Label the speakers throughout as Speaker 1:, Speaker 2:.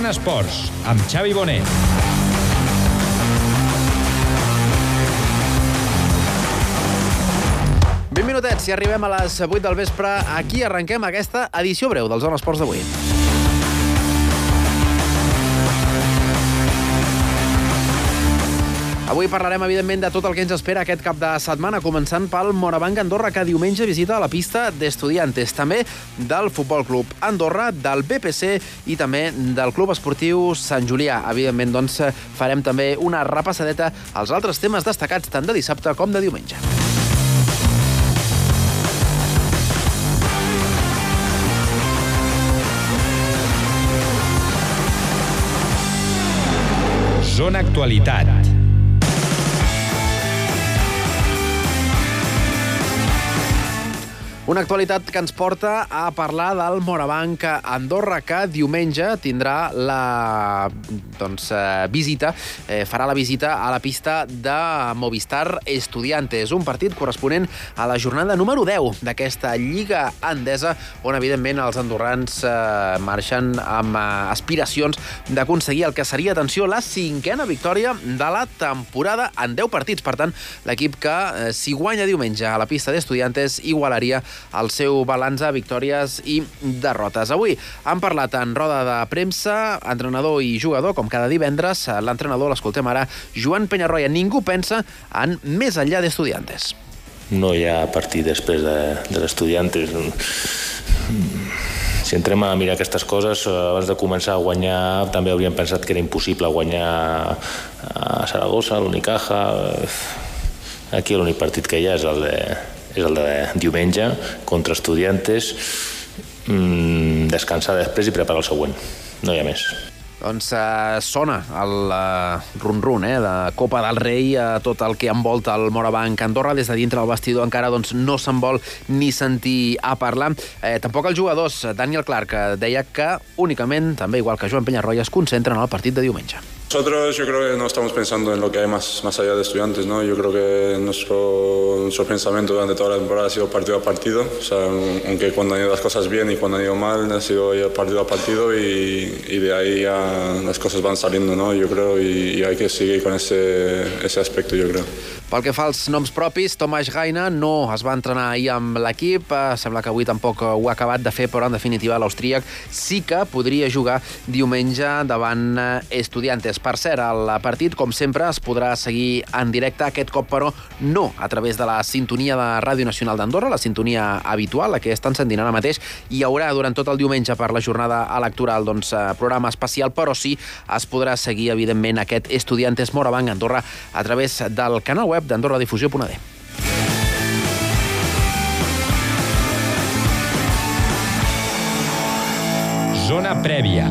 Speaker 1: Zona Esports, amb Xavi Bonet.
Speaker 2: Vint minutets, si arribem a les 8 del vespre, aquí arrenquem aquesta edició breu del Zona Esports d'avui. Avui parlarem, evidentment, de tot el que ens espera aquest cap de setmana, començant pel Morabanc Andorra, que diumenge visita la pista d'Estudiantes. També del Futbol Club Andorra, del BPC i també del Club Esportiu Sant Julià. Evidentment, doncs, farem també una repassadeta als altres temes destacats tant de dissabte com de diumenge.
Speaker 1: Zona Actualitat.
Speaker 2: Una actualitat que ens porta a parlar del Morabanc Andorra, que diumenge tindrà la doncs, eh, visita, eh, farà la visita a la pista de Movistar Estudiantes, un partit corresponent a la jornada número 10 d'aquesta Lliga Endesa, on evidentment els andorrans eh, marxen amb eh, aspiracions d'aconseguir el que seria, atenció, la cinquena victòria de la temporada en 10 partits. Per tant, l'equip que, eh, si guanya diumenge a la pista d'Estudiantes, igualaria el seu balanç de victòries i derrotes. Avui han parlat en roda de premsa, entrenador i jugador, com cada divendres. L'entrenador, l'escoltem ara, Joan Penyarroia. Ningú pensa en més enllà d'estudiantes.
Speaker 3: No hi ha partit després de, de l'estudiantes. Si entrem a mirar aquestes coses, abans de començar a guanyar, també hauríem pensat que era impossible guanyar a Saragossa, l'Unicaja... Aquí l'únic partit que hi ha és el de, és el de diumenge contra estudiantes mm, descansar després i preparar el següent no hi ha més
Speaker 2: doncs eh, sona el eh, run-run eh, de Copa del Rei, eh, tot el que envolta el Morabanc Andorra. Des de dintre del vestidor encara doncs, no se'n vol ni sentir a parlar. Eh, tampoc els jugadors, Daniel Clark, eh, deia que únicament, també igual que Joan Penyarroia, es concentren en el partit de diumenge.
Speaker 4: Nosotros yo creo que no estamos pensando en lo que hay más, más allá de estudiantes, ¿no? Yo creo que nuestro, nuestro pensamiento durante toda la temporada ha sido partido a partido, o sea, aunque cuando han ido las cosas bien y cuando han ido mal ha sido partido a partido y, y de ahí ya las cosas van saliendo, ¿no? Yo creo, y, y hay que seguir con ese, ese aspecto, yo creo.
Speaker 2: Pel que fa als noms propis, Tomàs Gaina no es va entrenar ahir amb l'equip, eh, sembla que avui tampoc ho ha acabat de fer, però en definitiva l'Austríac sí que podria jugar diumenge davant eh, Estudiantes. Per cert, el partit, com sempre, es podrà seguir en directe, aquest cop però no a través de la sintonia de Ràdio Nacional d'Andorra, la sintonia habitual, la que estan sentint ara mateix. Hi haurà durant tot el diumenge per la jornada electoral doncs, eh, programa especial, però sí es podrà seguir, evidentment, aquest Estudiantes Morabanc Andorra a través del canal web web d'AndorraDifusió.d.
Speaker 1: Zona prèvia.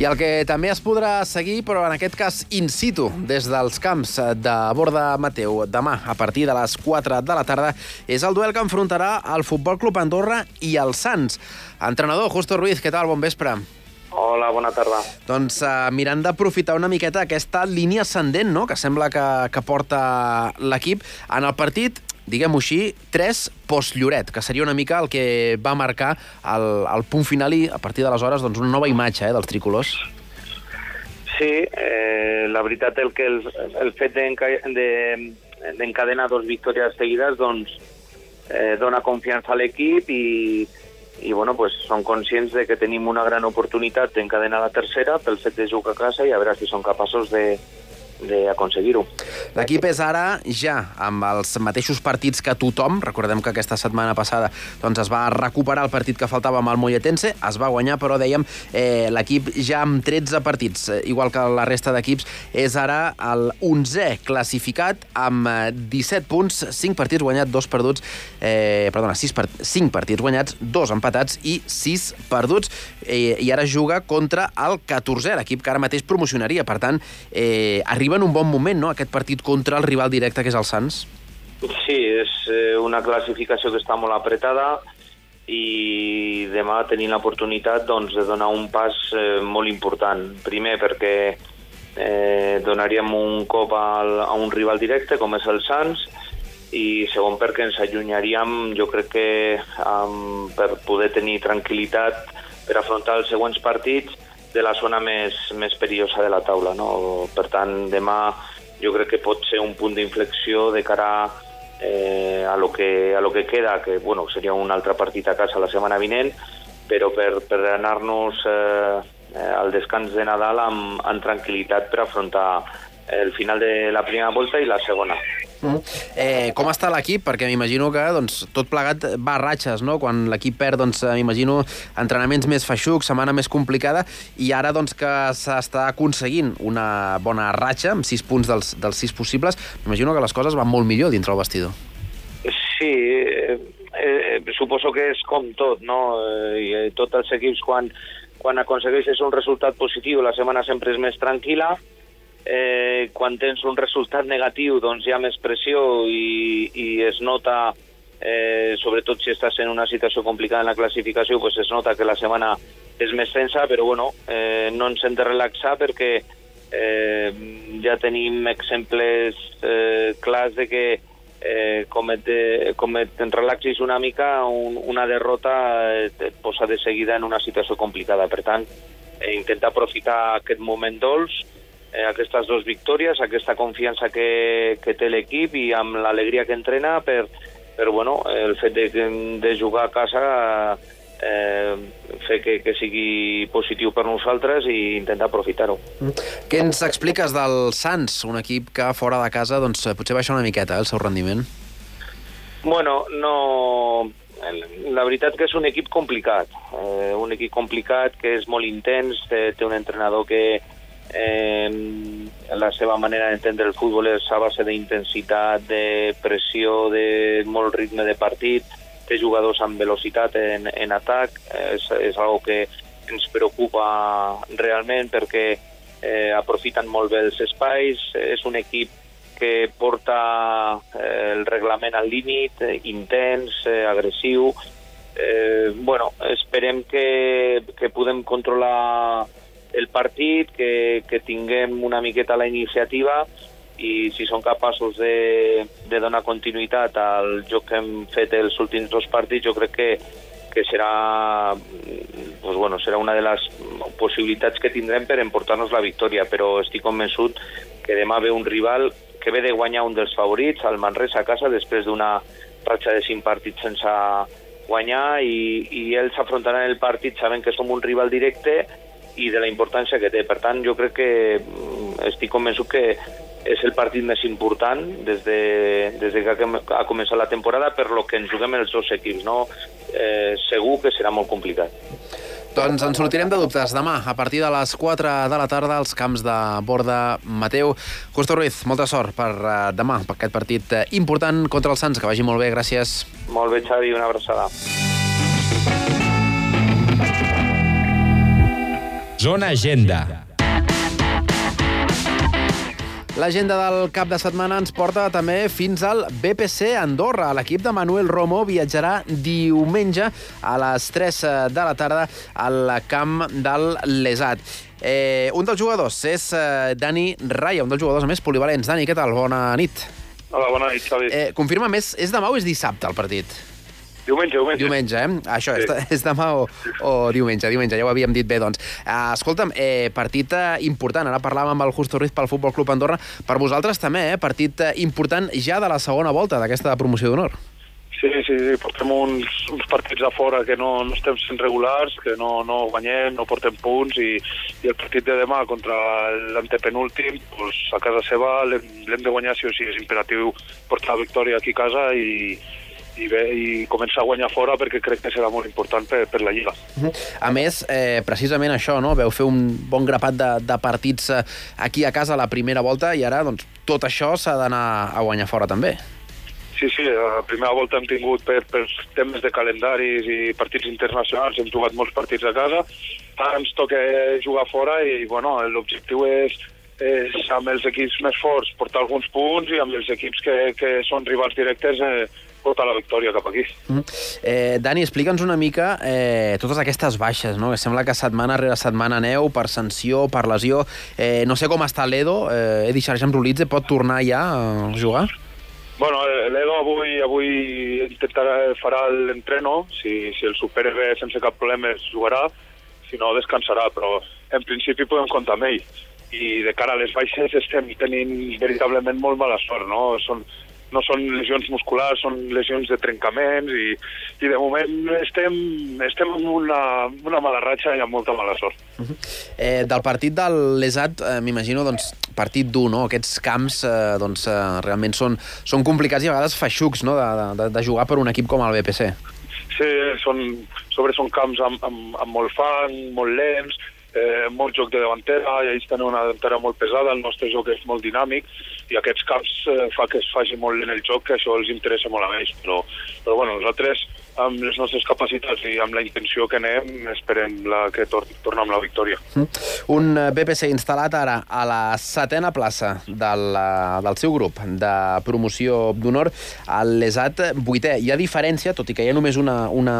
Speaker 2: I el que també es podrà seguir, però en aquest cas in situ, des dels camps de Borda Mateu, demà a partir de les 4 de la tarda, és el duel que enfrontarà el Futbol Club Andorra i el Sants. Entrenador, Justo Ruiz, què tal? Bon vespre.
Speaker 5: Hola, bona tarda.
Speaker 2: Doncs uh, mirant d'aprofitar una miqueta aquesta línia ascendent no? que sembla que, que porta l'equip en el partit diguem-ho així, 3 post-Lloret, que seria una mica el que va marcar el, el punt final i, a partir d'aleshores, doncs, una nova imatge eh, dels tricolors.
Speaker 5: Sí, eh, la veritat el que el, el fet d'encadenar de, dos victòries seguides doncs, eh, dona confiança a l'equip i, i bueno, pues, som conscients de que tenim una gran oportunitat d'encadenar la tercera pel fet de jugar a casa i a veure si som capaços de, d'aconseguir-ho.
Speaker 2: L'equip és ara ja amb els mateixos partits que tothom. Recordem que aquesta setmana passada doncs, es va recuperar el partit que faltava amb el Molletense, es va guanyar, però dèiem eh, l'equip ja amb 13 partits, eh, igual que la resta d'equips, és ara el 11è classificat amb 17 eh, punts, 5 partits guanyats, 2 perduts, eh, perdona, 6 part 5 partits guanyats, 2 empatats i 6 perduts, eh, i ara juga contra el 14è, l'equip que ara mateix promocionaria. Per tant, eh, arriba arriba en un bon moment, no?, aquest partit contra el rival directe, que és el Sants.
Speaker 5: Sí, és eh, una classificació que està molt apretada i demà tenim l'oportunitat doncs, de donar un pas eh, molt important. Primer perquè eh, donaríem un cop al, a un rival directe com és el Sants i segon perquè ens allunyaríem, jo crec que um, per poder tenir tranquil·litat per afrontar els següents partits de la zona més, més perillosa de la taula. No? Per tant, demà jo crec que pot ser un punt d'inflexió de cara eh, a, lo que, a lo que queda, que bueno, seria un altre partit a casa la setmana vinent, però per, per anar-nos eh, eh, al descans de Nadal amb, amb tranquil·litat per afrontar el final de la primera volta i la segona.
Speaker 2: Mm. Eh, com està l'equip? Perquè m'imagino que doncs, tot plegat va a ratxes, no? Quan l'equip perd, doncs, m'imagino entrenaments més feixucs, setmana més complicada, i ara doncs, que s'està aconseguint una bona ratxa, amb sis punts dels, dels sis possibles, m'imagino que les coses van molt millor dintre el vestidor.
Speaker 5: Sí, eh, eh, suposo que és com tot, no? Eh, eh, tots els equips, quan, quan aconsegueixes un resultat positiu, la setmana sempre és més tranquil·la, eh, quan tens un resultat negatiu doncs hi ha més pressió i, i es nota, eh, sobretot si estàs en una situació complicada en la classificació, pues es nota que la setmana és més tensa, però bueno, eh, no ens hem de relaxar perquè eh, ja tenim exemples eh, clars de que eh, com, et, com et relaxis una mica, un, una derrota et, et posa de seguida en una situació complicada. Per tant, eh, intenta aprofitar aquest moment dolç, eh, aquestes dues victòries, aquesta confiança que, que té l'equip i amb l'alegria que entrena per, per bueno, el fet de, de jugar a casa eh, fer que, que sigui positiu per nosaltres i intentar aprofitar-ho.
Speaker 2: Què ens expliques del Sants, un equip que fora de casa doncs, potser baixa una miqueta eh, el seu rendiment?
Speaker 5: Bueno, no... La veritat que és un equip complicat, eh, un equip complicat que és molt intens, té, té un entrenador que, Eh, la seva manera d'entendre el futbol és a base d'intensitat, de pressió, de molt ritme de partit, té jugadors amb velocitat en, en atac, és, és algo que ens preocupa realment perquè eh, aprofiten molt bé els espais, és un equip que porta eh, el reglament al límit, eh, intens, eh, agressiu. Eh, bueno, esperem que, que podem controlar el partit, que, que tinguem una miqueta la iniciativa i si són capaços de, de donar continuïtat al joc que hem fet els últims dos partits, jo crec que, que serà, pues bueno, serà una de les possibilitats que tindrem per emportar-nos la victòria, però estic convençut que demà ve un rival que ve de guanyar un dels favorits, el Manresa a casa, després d'una ratxa de cinc partits sense guanyar i, i ells afrontaran el partit sabent que som un rival directe i de la importància que té. Per tant, jo crec que mm, estic convençut que és el partit més important des de, des de que ha començat la temporada per lo que ens juguem els dos equips. No? Eh, segur que serà molt complicat.
Speaker 2: Doncs ens sortirem de dubtes demà, a partir de les 4 de la tarda, als camps de Borda Mateu. Justo Ruiz, molta sort per uh, demà, per aquest partit uh, important contra els Sants. Que vagi molt bé, gràcies.
Speaker 5: Molt bé, Xavi, una abraçada.
Speaker 1: Zona Agenda.
Speaker 2: L'agenda del cap de setmana ens porta també fins al BPC Andorra. L'equip de Manuel Romo viatjarà diumenge a les 3 de la tarda al camp del Lesat. Eh, un dels jugadors és eh, Dani Raya, un dels jugadors més polivalents. Dani, què tal? Bona nit.
Speaker 6: Hola, bona nit, Xavi.
Speaker 2: Eh, confirma més, és demà o és dissabte el partit?
Speaker 6: Diumenge, diumenge.
Speaker 2: Diumenge, eh? Això, sí. és, és demà o, o diumenge, diumenge, ja ho havíem dit bé, doncs. Uh, escolta'm, eh, partit uh, important, ara parlàvem amb el Justo Ruiz pel Futbol Club Andorra, per vosaltres també, eh? Partit uh, important ja de la segona volta d'aquesta promoció d'honor.
Speaker 6: Sí, sí, sí, portem uns, uns partits a fora que no, no estem sent regulars, que no, no guanyem, no portem punts i, i el partit de demà contra l'antepenúltim, pues, a casa seva l'hem de guanyar sí o sí, és imperatiu portar la victòria aquí a casa i, i, bé, i començar a guanyar fora perquè crec que serà molt important per, per la Lliga.
Speaker 2: A més, eh, precisament això, no? veu fer un bon grapat de, de partits eh, aquí a casa a la primera volta i ara doncs, tot això s'ha d'anar a guanyar fora també.
Speaker 6: Sí, sí, la primera volta hem tingut per, per temes de calendaris i partits internacionals, hem jugat molts partits a casa, ara ens toca jugar fora i bueno, l'objectiu és, és amb els equips més forts portar alguns punts i amb els equips que, que són rivals directes eh, portar la victòria cap aquí. Mm.
Speaker 2: Eh, Dani, explica'ns una mica eh, totes aquestes baixes, no? que sembla que setmana rere setmana aneu per sanció, per lesió. Eh, no sé com està l'Edo, eh, Edi Xarjam Rulitze pot tornar ja a jugar?
Speaker 6: Bueno, l'Edo avui, avui intentarà, farà l'entreno, si, si el supera bé sense cap problema es jugarà, si no descansarà, però en principi podem comptar amb ell. I de cara a les baixes estem tenint veritablement molt mala sort, no? Són, no són lesions musculars, són lesions de trencaments i, i de moment estem, estem en una, una mala ratxa i amb molta mala sort. Uh -huh.
Speaker 2: eh, del partit del Lesat, eh, m'imagino, doncs, partit dur, no? Aquests camps eh, doncs, eh, realment són, són complicats i a vegades feixucs no? de, de, de jugar per un equip com el BPC.
Speaker 6: Sí, són, sobre són camps amb, amb, amb molt fang, molt lents, eh, molt joc de davantera, i ells tenen una davantera molt pesada, el nostre joc és molt dinàmic, i aquests camps eh, fa que es faci molt en el joc, que això els interessa molt a ells, però, però bueno, nosaltres amb les nostres capacitats i amb la intenció que anem, esperem la, que tor tornem amb la victòria. Mm.
Speaker 2: Un eh, BPC instal·lat ara a la setena plaça del, eh, del seu grup de promoció d'honor, al l'ESAT vuitè. Hi ha diferència, tot i que hi ha només una, una,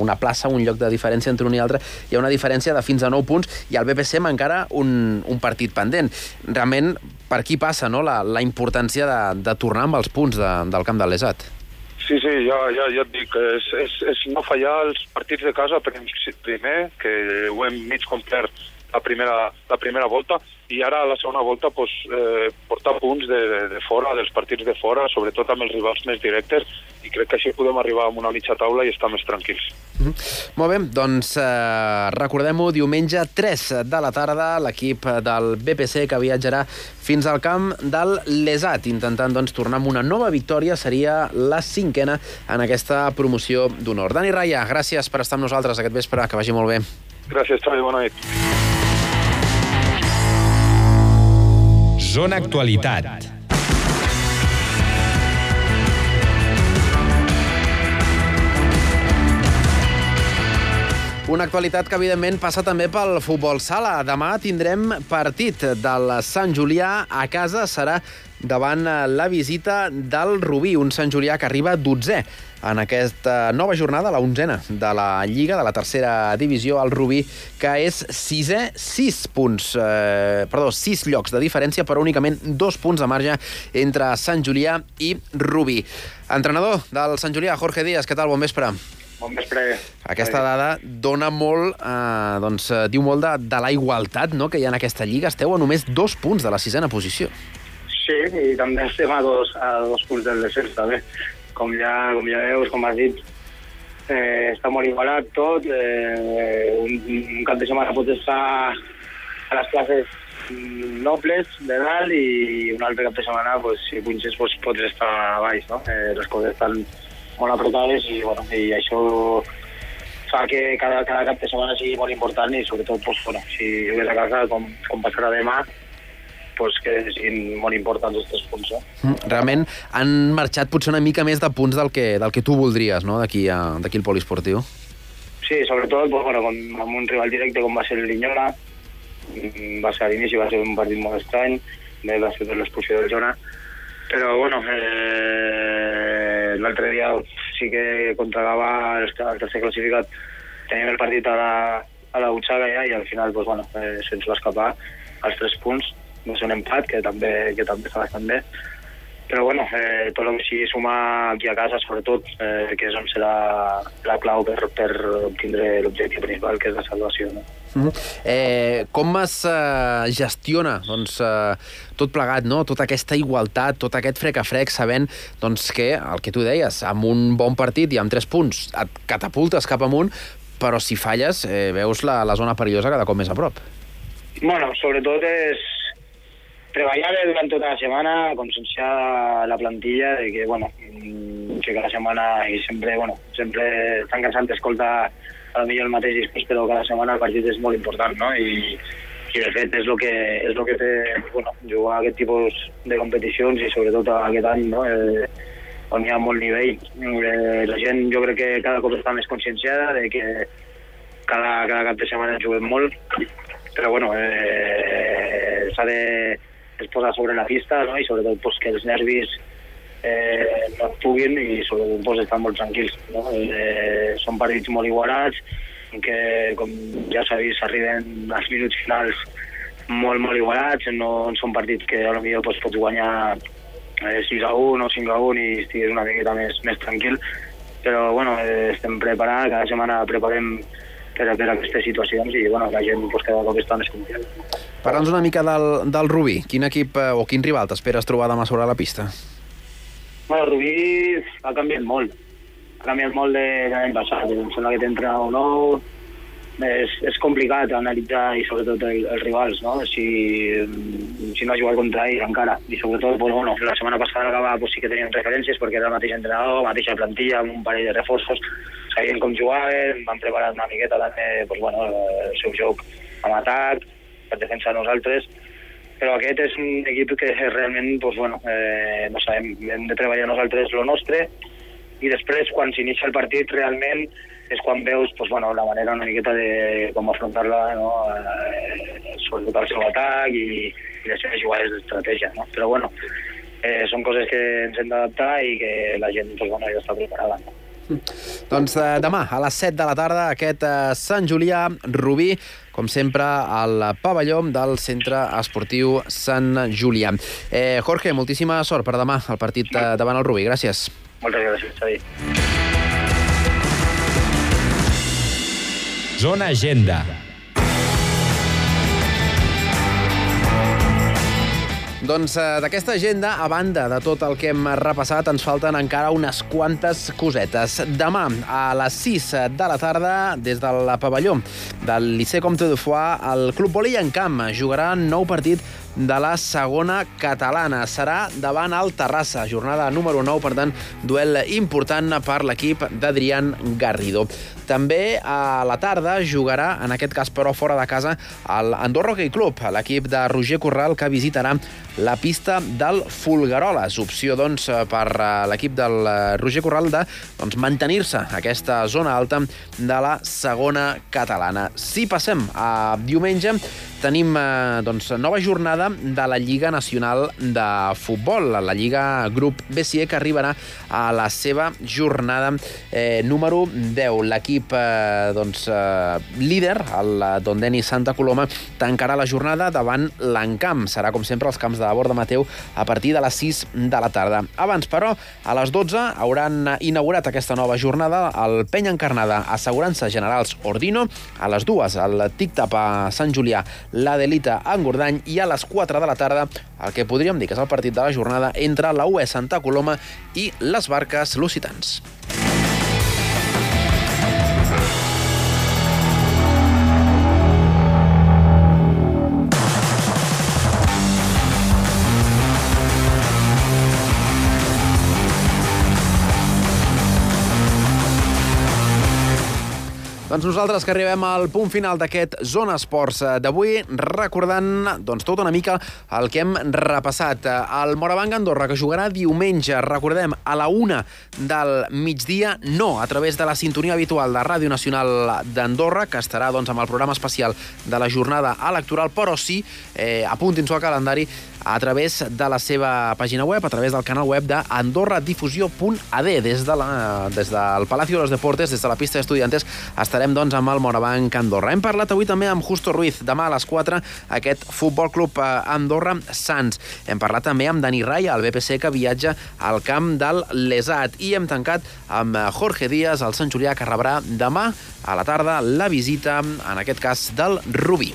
Speaker 2: una plaça, un lloc de diferència entre un i altre, hi ha una diferència de fins a 9 punts i el BPC encara un, un partit pendent. Realment, per aquí passa no? la, la importància de, de tornar amb els punts de, del camp de l'ESAT.
Speaker 6: Sí, sí, ja, ja, ja et dic, és, és, és no fallar els partits de casa primer, que ho hem mig complert la primera, la primera volta, i ara a la segona volta pues, eh, portar punts de, de, de fora, dels partits de fora, sobretot amb els rivals més directes, i crec que així podem arribar a una mitja taula i estar més tranquils.
Speaker 2: Mm -hmm. Molt bé, doncs eh, recordem-ho, diumenge 3 de la tarda, l'equip del BPC que viatjarà fins al camp del Lesat, intentant doncs, tornar amb una nova victòria, seria la cinquena en aquesta promoció d'honor. Dani Raya, gràcies per estar amb nosaltres aquest vespre, que vagi molt bé.
Speaker 6: Gràcies, Xavi, bona nit.
Speaker 1: Zona Actualitat.
Speaker 2: Una actualitat que, evidentment, passa també pel futbol sala. Demà tindrem partit del Sant Julià a casa. Serà davant la visita del Rubí, un Sant Julià que arriba 12 en aquesta nova jornada, la onzena de la Lliga, de la tercera divisió, el Rubí, que és sisè, sis punts, eh, perdó, sis llocs de diferència, però únicament dos punts de marge entre Sant Julià i Rubí. Entrenador del Sant Julià, Jorge Díaz, què tal? Bon vespre.
Speaker 7: Bon vespre.
Speaker 2: Aquesta dada dona molt, eh, doncs, eh, diu molt de, de la igualtat no?, que hi ha en aquesta lliga. Esteu a només dos punts de la sisena posició.
Speaker 7: Sí, i també estem a dos, a dos punts del descens, també com ja, com ja veus, com has dit, eh, està molt igualat tot. Eh, un, un cap de setmana pots estar a les classes nobles de dalt i un altre cap de setmana, pues, si punxes, pues, pots estar a baix. No? Eh, les coses estan molt apretades i, bueno, i això fa que cada, cada cap de setmana sigui molt important i sobretot pues, bueno, si jugues a casa com, com passarà demà pues, que siguin molt importants els tres punts. Eh?
Speaker 2: Mm, realment han marxat potser una mica més de punts del que, del que tu voldries no? d'aquí al poliesportiu.
Speaker 7: Sí, sobretot pues, bueno, amb, amb un rival directe com va ser el Linyola, mm, va ser a l'inici, va ser un partit molt estrany, va ser l'expulsió del Jona, però bueno, eh, l'altre dia sí que contra Gava, el, el tercer classificat, teníem el partit a la, a la butxaca ja i al final pues, bueno, eh, se'ns va escapar els tres punts no és un empat, que també, que també està bastant bé. Però bueno, eh, tot el que sigui sumar aquí a casa, sobretot, eh, que és on serà la clau per, per obtindre l'objectiu principal, que és la salvació. No?
Speaker 2: -hmm. eh, com es eh, gestiona doncs, eh, tot plegat, no? tota aquesta igualtat, tot aquest frec a frec, sabent doncs, que, el que tu deies, amb un bon partit i amb tres punts et catapultes cap amunt, però si falles eh, veus la, la zona perillosa cada cop més a prop.
Speaker 7: Bueno, sobretot és treballar durant tota la setmana, conscienciar la plantilla de que, bueno, mm, que cada setmana i sempre, bueno, sempre tan cansant escoltar a millor el mateix discurs, però cada setmana el partit és molt important, no? I, i de fet és el que, és el que té bueno, jugar aquest tipus de competicions i sobretot aquest any, no? Eh, on hi ha molt nivell. Eh, la gent jo crec que cada cop està més conscienciada de que cada, cada cap de setmana juguem molt, però bueno, eh, s'ha de es posa sobre la pista no? i sobretot pues, que els nervis eh, no puguin i sobretot pues, estan molt tranquils. No? Eh, són partits molt igualats que, com ja s'ha vist, arriben als minuts finals molt, molt igualats, no són partits que potser pues, pots guanyar eh, 6 a 1 o 5 a 1 i estigués una miqueta més, més tranquil. Però bueno, eh, estem preparats, cada setmana preparem per, per aquestes situacions i bueno, la gent pues, cada cop està més confiant.
Speaker 2: Parla'ns una mica del, del Rubí. Quin equip eh, o quin rival t'esperes trobar demà sobre la pista?
Speaker 7: Bueno, Rubí ha canviat molt. Ha canviat molt de, l'any passat. Em sembla que té entrenador nou, és, és complicat analitzar i sobretot el, rivals, no? Si, si no ha jugat contra ells encara. I sobretot, pues, bueno, la setmana passada acaba, pues, sí que tenien referències perquè era el mateix entrenador, mateixa plantilla, amb un parell de reforços, sabien com jugaven, van preparar una miqueta també pues, bueno, el seu joc amb atac, per defensar nosaltres, però aquest és un equip que realment, pues, bueno, eh, no sabem, hem de treballar nosaltres lo nostre, i després, quan s'inicia el partit, realment és quan veus pues, bueno, la manera una miqueta de com afrontar-la, no? eh, sobretot el seu atac i, i les seves jugades d'estratègia. No? Però bueno, eh, són coses que ens hem d'adaptar i que la gent pues, bueno, ja està preparada. No?
Speaker 2: Doncs eh, demà a les 7 de la tarda aquest eh, Sant Julià Rubí com sempre, al pavelló del Centre Esportiu Sant Julià. Eh, Jorge, moltíssima sort per demà al partit eh, davant el Rubí. Gràcies.
Speaker 7: Moltes gràcies, Xavi.
Speaker 1: Zona Agenda.
Speaker 2: Doncs eh, d'aquesta agenda, a banda de tot el que hem repassat, ens falten encara unes quantes cosetes. Demà, a les 6 de la tarda, des del pavelló del Liceu Comte de Foix, el Club Voli en Camp jugarà nou partit de la segona catalana. Serà davant el Terrassa, jornada número 9, per tant, duel important per l'equip d'Adrián Garrido. També a la tarda jugarà, en aquest cas però fora de casa, el Andorra Hockey Club, l'equip de Roger Corral que visitarà la pista del Fulgaroles. Opció, doncs, per l'equip del Roger Corral de doncs, mantenir-se aquesta zona alta de la segona catalana. Si passem a diumenge, tenim eh, doncs, nova jornada de la Lliga Nacional de Futbol, la Lliga Grup BCE, que arribarà a la seva jornada eh, número 10. L'equip eh, doncs, eh, líder, el Dondeni Santa Coloma, tancarà la jornada davant l'Encamp. Serà, com sempre, als camps de Borda Mateu a partir de les 6 de la tarda. Abans, però, a les 12 hauran inaugurat aquesta nova jornada el Penya Encarnada Assegurances Generals Ordino, a les dues el Tic-Tap a Sant Julià la Delita a Engordany i a les 4 de la tarda el que podríem dir que és el partit de la jornada entre la UE Santa Coloma i les Barques Lusitans. Doncs nosaltres que arribem al punt final d'aquest Zona Esports eh, d'avui, recordant doncs, tot una mica el que hem repassat. El Morabanc Andorra, que jugarà diumenge, recordem, a la una del migdia, no a través de la sintonia habitual de Ràdio Nacional d'Andorra, que estarà doncs, amb el programa especial de la jornada electoral, però sí, eh, apuntin-s'ho al calendari, a través de la seva pàgina web, a través del canal web d'andorradifusió.ad. Des, de la, des del Palacio de los Deportes, des de la pista d'estudiantes, estarem doncs, amb el Morabanc Andorra. Hem parlat avui també amb Justo Ruiz, demà a les 4, aquest Futbol Club eh, Andorra Sants. Hem parlat també amb Dani Raya, el BPC, que viatja al camp del Lesat. I hem tancat amb Jorge Díaz, el Sant Julià, que rebrà demà a la tarda la visita, en aquest cas, del Rubí.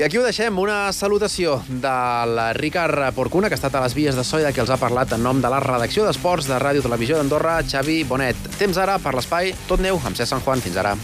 Speaker 2: I aquí ho deixem, una salutació del Ricard Porcuna, que ha estat a les vies de Soida, que els ha parlat en nom de la redacció d'Esports de Ràdio Televisió d'Andorra, Xavi Bonet. Temps ara per l'espai Tot Neu, amb Cesc Sant Juan. Fins ara.